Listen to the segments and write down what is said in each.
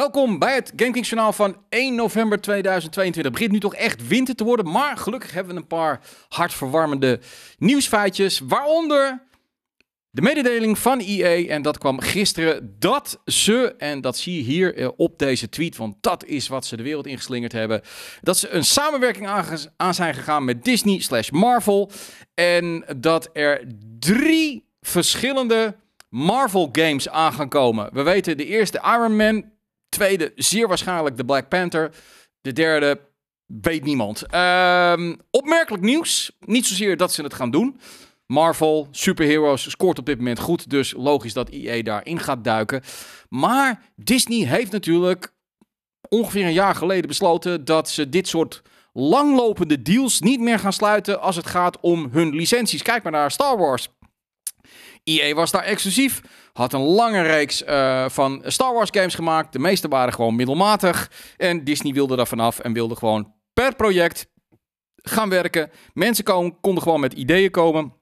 Welkom bij het GameKings journaal van 1 november 2022. Het begint nu toch echt winter te worden, maar gelukkig hebben we een paar hartverwarmende nieuwsfeitjes. Waaronder de mededeling van EA, en dat kwam gisteren, dat ze, en dat zie je hier eh, op deze tweet, want dat is wat ze de wereld ingeslingerd hebben, dat ze een samenwerking aan zijn gegaan met Disney slash Marvel. En dat er drie verschillende Marvel games aan gaan komen. We weten de eerste Iron Man, tweede zeer waarschijnlijk de Black Panther, de derde weet niemand. Ehm, opmerkelijk nieuws, niet zozeer dat ze het gaan doen. Marvel, superheroes, scoort op dit moment goed. Dus logisch dat EA daarin gaat duiken. Maar Disney heeft natuurlijk ongeveer een jaar geleden besloten dat ze dit soort langlopende deals niet meer gaan sluiten als het gaat om hun licenties. Kijk maar naar Star Wars. EA was daar exclusief. Had een lange reeks uh, van Star Wars games gemaakt. De meeste waren gewoon middelmatig. En Disney wilde daar vanaf en wilde gewoon per project gaan werken. Mensen kon, konden gewoon met ideeën komen.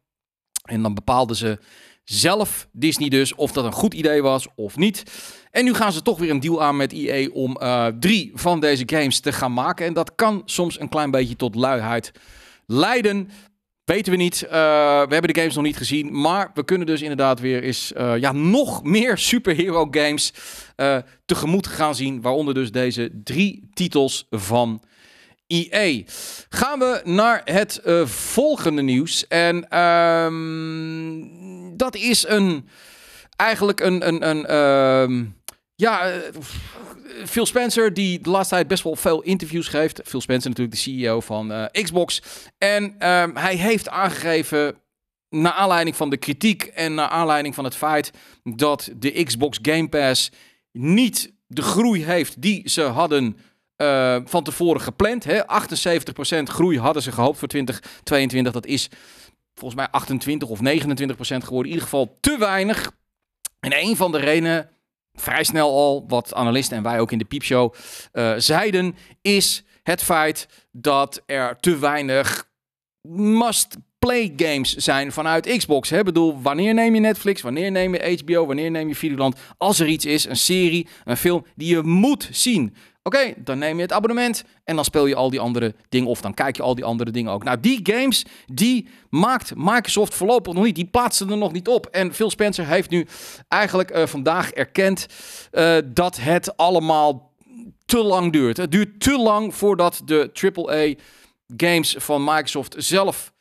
En dan bepaalden ze zelf, Disney dus, of dat een goed idee was of niet. En nu gaan ze toch weer een deal aan met EA om uh, drie van deze games te gaan maken. En dat kan soms een klein beetje tot luiheid leiden. Weten we niet. Uh, we hebben de games nog niet gezien. Maar we kunnen dus inderdaad weer eens uh, ja, nog meer superhero games tegemoet gaan zien. Waaronder dus deze drie titels van EA. Gaan we naar het volgende nieuws. En um, dat is een. Eigenlijk een. een, een uh, ja. Uh, Phil Spencer, die de laatste tijd best wel veel interviews geeft. Phil Spencer, natuurlijk de CEO van uh, Xbox. En um, hij heeft aangegeven. Naar aanleiding van de kritiek en naar aanleiding van het feit dat de Xbox Game Pass niet de groei heeft die ze hadden uh, van tevoren gepland. Hè? 78% groei hadden ze gehoopt voor 2022. Dat is volgens mij 28 of 29% geworden. In ieder geval te weinig. En een van de redenen, vrij snel al, wat analisten en wij ook in de piepshow uh, zeiden, is het feit dat er te weinig must play games zijn vanuit Xbox. Ik bedoel, wanneer neem je Netflix? Wanneer neem je HBO? Wanneer neem je Videoland? Als er iets is, een serie, een film die je moet zien. Oké, dan neem je het abonnement en dan speel je al die andere dingen of dan kijk je al die andere dingen ook. Nou, die games, die maakt Microsoft voorlopig nog niet. Die plaatsen er nog niet op. En Phil Spencer heeft nu eigenlijk uh, vandaag erkend uh, dat het allemaal te lang duurt. Het duurt te lang voordat de AAA games van Microsoft zelf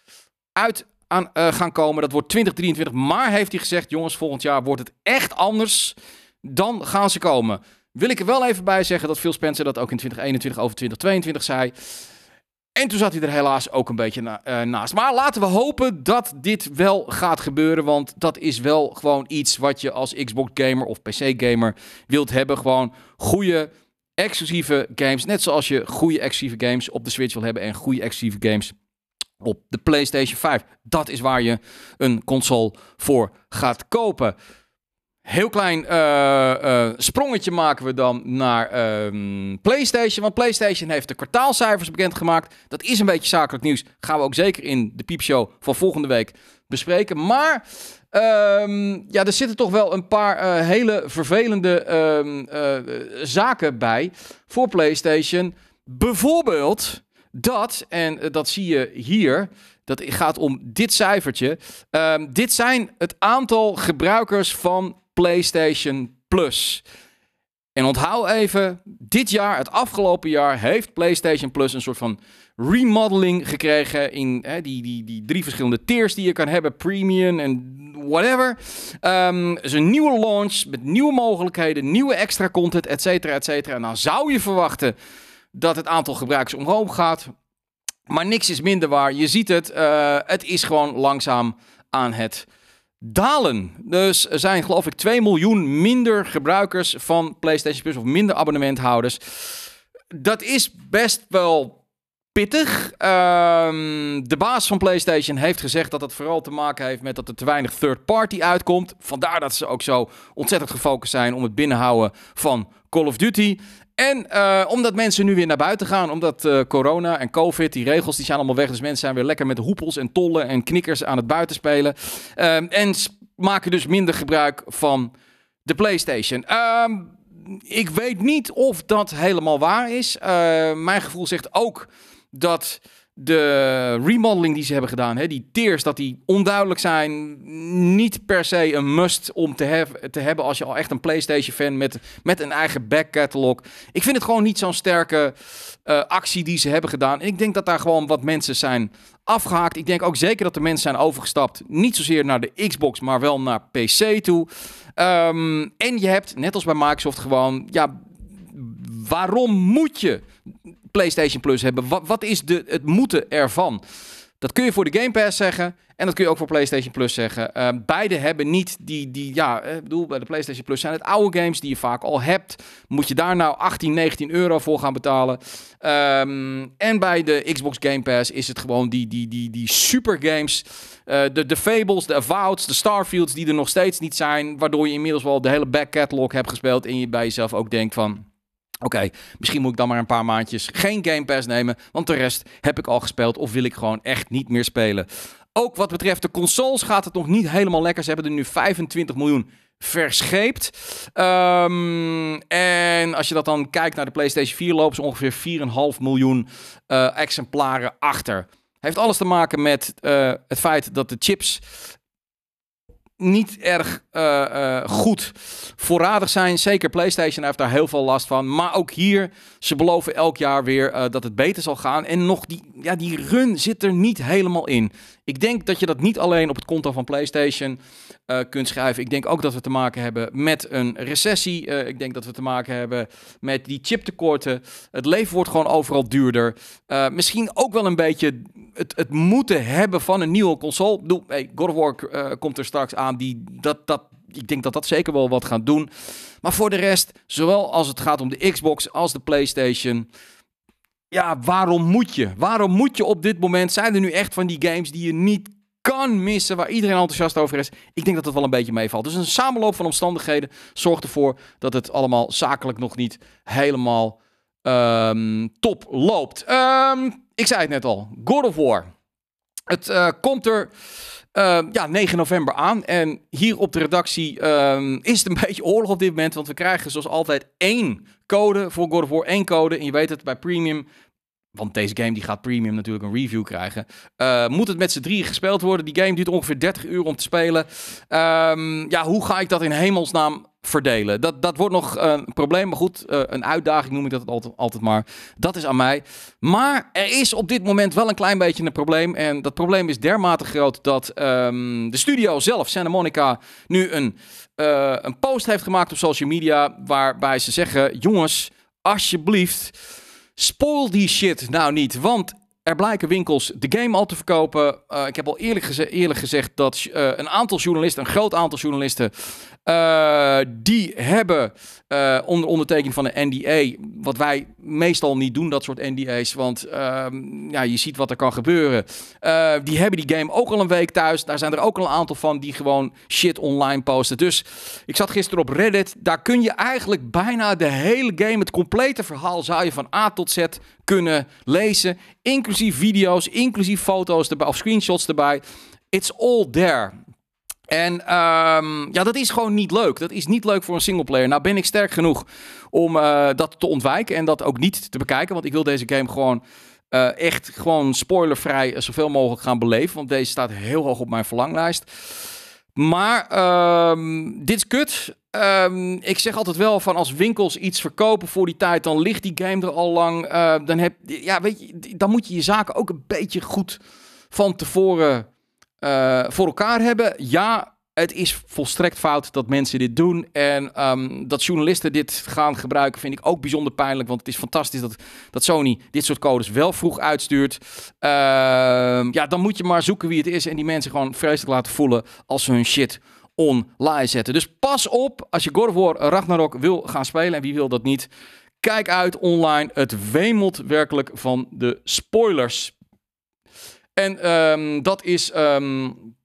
uit aan, uh, gaan komen. Dat wordt 2023. Maar heeft hij gezegd, jongens, volgend jaar wordt het echt anders. Dan gaan ze komen. Wil ik er wel even bij zeggen dat Phil Spencer dat ook in 2021 over 2022 zei. En toen zat hij er helaas ook een beetje uh, naast. Maar laten we hopen dat dit wel gaat gebeuren. Want dat is wel gewoon iets wat je als Xbox gamer of PC gamer wilt hebben. Gewoon goede exclusieve games. Net zoals je goede exclusieve games op de Switch wil hebben. En goede exclusieve games op de PlayStation 5. Dat is waar je een console voor gaat kopen. Heel klein uh, uh, sprongetje maken we dan naar uh, PlayStation. Want PlayStation heeft de kwartaalcijfers bekendgemaakt. Dat is een beetje zakelijk nieuws. Gaan we ook zeker in de piepshow van volgende week bespreken. Maar um, ja, er zitten toch wel een paar uh, hele vervelende uh, zaken bij voor PlayStation. Bijvoorbeeld dat, en dat zie je hier. Dat gaat om dit cijfertje. Dit zijn het aantal gebruikers van PlayStation Plus. En onthoud even, dit jaar, het afgelopen jaar, heeft PlayStation Plus een soort van remodeling gekregen in hè, die, die, die drie verschillende tiers die je kan hebben, premium en whatever. Um, is een nieuwe launch met nieuwe mogelijkheden, nieuwe extra content, et cetera, et cetera. En dan zou je verwachten dat het aantal gebruikers omhoog gaat. Maar niks is minder waar. Je ziet het, uh, het is gewoon langzaam aan het dalen. Dus er zijn geloof ik 2 miljoen minder gebruikers van PlayStation Plus of minder abonnementhouders. Dat is best wel pittig. Um, de baas van PlayStation heeft gezegd dat het vooral te maken heeft met dat er te weinig third party uitkomt. Vandaar dat ze ook zo ontzettend gefocust zijn om het binnenhouden van Call of Duty. En uh, omdat mensen nu weer naar buiten gaan, omdat uh, corona en covid, die regels, die zijn allemaal weg. Dus mensen zijn weer lekker met hoepels en tollen en knikkers aan het buitenspelen. Uh, en maken dus minder gebruik van de PlayStation. Ehm, ik weet niet of dat helemaal waar is. Uh, mijn gevoel zegt ook dat de remodeling die ze hebben gedaan, hè, die tiers, dat die onduidelijk zijn, niet per se een must om te, te hebben als je al echt een PlayStation-fan met, met een eigen back catalog. Ik vind het gewoon niet zo'n sterke uh, actie die ze hebben gedaan. En ik denk dat daar gewoon wat mensen zijn afgehaakt. Ik denk ook zeker dat de mensen zijn overgestapt, niet zozeer naar de Xbox, maar wel naar PC toe. Um, en je hebt, net als bij Microsoft, gewoon, ja, waarom moet je PlayStation Plus hebben. Wat, wat is de, het moeten ervan? Dat kun je voor de Game Pass zeggen. En dat kun je ook voor PlayStation Plus zeggen. Uh, beide hebben niet die, die ja, ik bedoel, bij de PlayStation Plus zijn het oude games die je vaak al hebt. Moet je daar nou 18, 19 euro voor gaan betalen. Um, en bij de Xbox Game Pass is het gewoon die, die, die, die super games. Uh, de, de Fables, de Avoweds, de Starfields die er nog steeds niet zijn. Waardoor je inmiddels wel de hele back catalog hebt gespeeld. En je bij jezelf ook denkt van... Oké, misschien moet ik dan maar een paar maandjes geen Game Pass nemen, want de rest heb ik al gespeeld of wil ik gewoon echt niet meer spelen. Ook wat betreft de consoles gaat het nog niet helemaal lekker. Ze hebben er nu 25 miljoen verscheept. Um, en als je dat dan kijkt naar de PlayStation 4, lopen ze ongeveer 4,5 miljoen uh, exemplaren achter. Heeft alles te maken met uh, het feit dat de chips niet erg uh, uh, goed voorradig zijn. Zeker PlayStation heeft daar heel veel last van. Maar ook hier, ze beloven elk jaar weer uh, dat het beter zal gaan. En nog die, ja, die run zit er niet helemaal in. Ik denk dat je dat niet alleen op het konto van PlayStation kunt schrijven. Ik denk ook dat we te maken hebben met een recessie. ik denk dat we te maken hebben met die chiptekorten. Het leven wordt gewoon overal duurder. misschien ook wel een beetje het, het moeten hebben van een nieuwe console. Doe, hey, God of War komt er straks aan die, dat, dat, ik denk dat dat zeker wel wat gaat doen. Maar voor de rest, zowel als het gaat om de Xbox als de PlayStation. Ja, waarom moet je? Waarom moet je op dit moment? Zijn er nu echt van die games die je niet kan missen, waar iedereen enthousiast over is? Ik denk dat dat wel een beetje meevalt. Dus een samenloop van omstandigheden zorgt ervoor dat het allemaal zakelijk nog niet helemaal um, top loopt. Um, ik zei het net al, God of War. Het uh, komt er uh, ja, 9 november aan. En hier op de redactie uh, is het een beetje oorlog op dit moment. Want we krijgen zoals altijd één code voor God of War. één code. En je weet het, bij Premium want deze game die gaat premium natuurlijk een review krijgen. Uh, moet het met z'n drie gespeeld worden? Die game duurt ongeveer 30 uur om te spelen. Um, ja, hoe ga ik dat in hemelsnaam verdelen? Dat, dat wordt nog een probleem. Maar goed, uh, een uitdaging noem ik dat altijd, altijd maar. Dat is aan mij. Maar er is op dit moment wel een klein beetje een probleem. En dat probleem is dermate groot dat um, de studio zelf, Santa Monica, nu een, uh, een post heeft gemaakt op social media. Waarbij ze zeggen: jongens, alsjeblieft Spoil die shit nou niet, want er blijken winkels de game al te verkopen. Uh, ik heb al eerlijk, geze eerlijk gezegd dat een aantal journalisten, een groot aantal journalisten, uh, die hebben uh, onder ondertekening van een NDA, wat wij meestal niet doen, dat soort NDA's, want ehm, ja, je ziet wat er kan gebeuren. Uh, die hebben die game ook al een week thuis. Daar zijn er ook al een aantal van die gewoon shit online posten. Dus ik zat gisteren op Reddit. Daar kun je eigenlijk bijna de hele game, het complete verhaal, zou je van A tot Z kunnen lezen. Inclusief video's, inclusief foto's erbij, of screenshots erbij. It's all there. En um, ja, dat is gewoon niet leuk. Dat is niet leuk voor een singleplayer. Nou ben ik sterk genoeg om uh, dat te ontwijken en dat ook niet te bekijken. Want ik wil deze game gewoon uh, echt gewoon spoilervrij zoveel mogelijk gaan beleven. Want deze staat heel hoog op mijn verlanglijst. Maar um, dit is kut. Um, ik zeg altijd wel van als winkels iets verkopen voor die tijd, dan ligt die game er al lang. Dan, heb, ja, weet je, dan moet je je zaken ook een beetje goed van tevoren uh, voor elkaar hebben. Ja, het is volstrekt fout dat mensen dit doen. En um, dat journalisten dit gaan gebruiken vind ik ook bijzonder pijnlijk. Want het is fantastisch dat, dat Sony dit soort codes wel vroeg uitstuurt. Uh, ja, dan moet je maar zoeken wie het is. En die mensen gewoon vreselijk laten voelen als ze hun shit online zetten. Dus pas op als je God of Ragnarok wil gaan spelen. En wie wil dat niet? Kijk uit online. Het wemelt werkelijk van de spoilers. En um, dat is, um,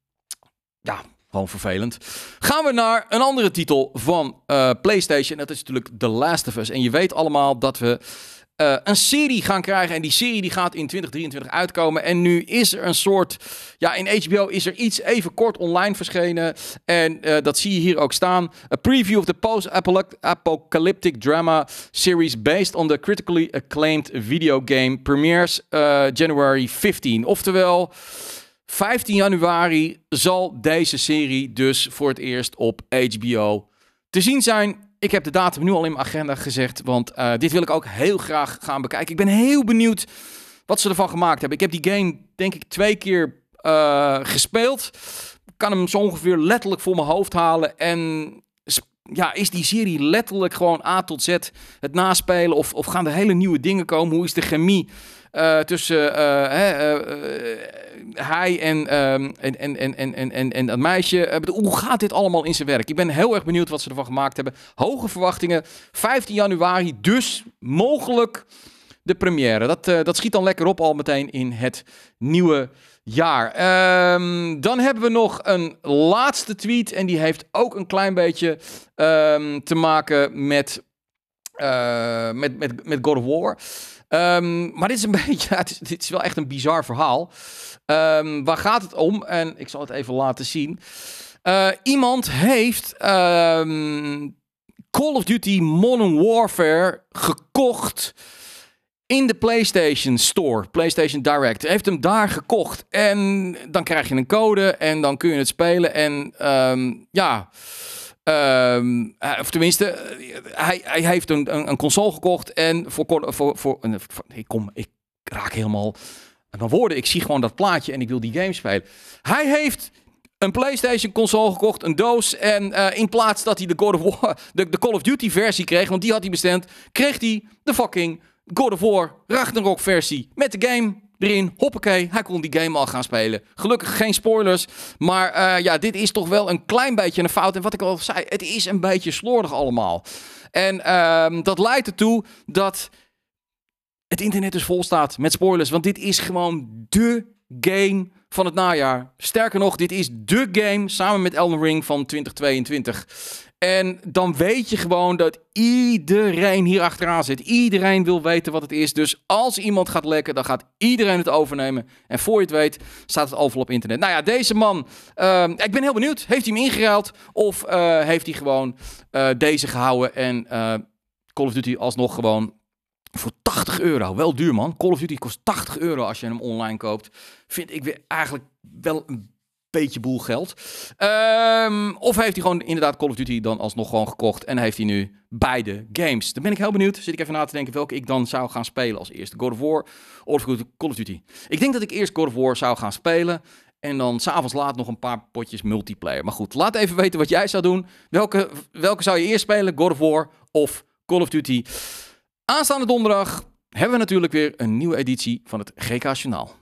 ja, gewoon vervelend. Gaan we naar een andere titel van uh, PlayStation. Dat is natuurlijk The Last of Us. En je weet allemaal dat we eh, een serie gaan krijgen. En die serie die gaat in 2023 uitkomen. En nu is er een soort... Ja, in HBO is er iets even kort online verschenen. En uh, dat zie je hier ook staan. A preview of the post-apocalyptic drama series based on the critically acclaimed video game premieres uh, January 15. Oftewel... 15 januari zal deze serie dus voor het eerst op HBO te zien zijn. Ik heb de datum nu al in mijn agenda gezegd, want uh, dit wil ik ook heel graag gaan bekijken. Ik ben heel benieuwd wat ze ervan gemaakt hebben. Ik heb die game denk ik twee keer uh, gespeeld. Kan hem zo ongeveer letterlijk voor mijn hoofd halen. En ja, is die serie letterlijk gewoon A tot Z het naspelen? Of, of gaan er hele nieuwe dingen komen? Hoe is de chemie uh, tussen uh, hij en, en, en, en, en, en, en dat meisje? hoe gaat dit allemaal in zijn werk? Ik ben heel erg benieuwd wat ze ervan gemaakt hebben. Hoge verwachtingen. 15 januari, dus mogelijk de première. Dat, dat schiet dan lekker op al meteen in het nieuwe jaar. Um, dan hebben we nog een laatste tweet. En die heeft ook een klein beetje um, te maken met, met, met, met God of War. Um, maar dit is een beetje, dit is wel echt een bizar verhaal. waar gaat het om? En ik zal het even laten zien. Uh, iemand heeft Call of Duty Modern Warfare gekocht in de PlayStation Store, PlayStation Direct. Heeft hem daar gekocht. En dan krijg je een code en dan kun je het spelen. En ja. Um, of tenminste, eh, hij, hij heeft een, een, console gekocht en voor, voor, voor, ik kom, ik raak helemaal mijn woorden. Ik zie gewoon dat plaatje en ik wil die game spelen. Hij heeft een PlayStation console gekocht, een doos. En in plaats dat hij de, God of War, de, de Call of Duty versie kreeg, want die had hij bestemd, kreeg hij de fucking God of War Ragnarok versie met de game erin. Hoppakee, hij kon die game al gaan spelen. Gelukkig geen spoilers, maar uh, ja, dit is toch wel een klein beetje een fout. En wat ik al zei, het is een beetje slordig allemaal. En uh, dat leidt ertoe dat het internet dus vol staat met spoilers. Want dit is gewoon de game van het najaar. Sterker nog, dit is de game samen met Elden Ring van 2022. En dan weet je gewoon dat iedereen hier achteraan zit. Iedereen wil weten wat het is. Dus als iemand gaat lekken, dan gaat iedereen het overnemen. En voor je het weet, staat het overal op internet. Nou ja, deze man, uh, ik ben heel benieuwd. Heeft hij hem ingeruild? Of uh, heeft hij gewoon uh, deze gehouden en Call of Duty alsnog gewoon voor 80 euro. Wel duur man. Call of Duty kost 80 euro als je hem online koopt. Vind ik weer eigenlijk wel een beetje boel geld. Um, of heeft hij gewoon inderdaad Call of Duty dan alsnog gewoon gekocht en heeft hij nu beide games. Dan ben ik heel benieuwd. Zit ik even na te denken welke ik dan zou gaan spelen als eerste. God of War of Call of Duty. Ik denk dat ik eerst God of War zou gaan spelen. En dan s'avonds laat nog een paar potjes multiplayer. Maar goed, laat even weten wat jij zou doen. Welke, welke zou je eerst spelen? God of War of Call of Duty? Aanstaande donderdag hebben we natuurlijk weer een nieuwe editie van het GK Journaal.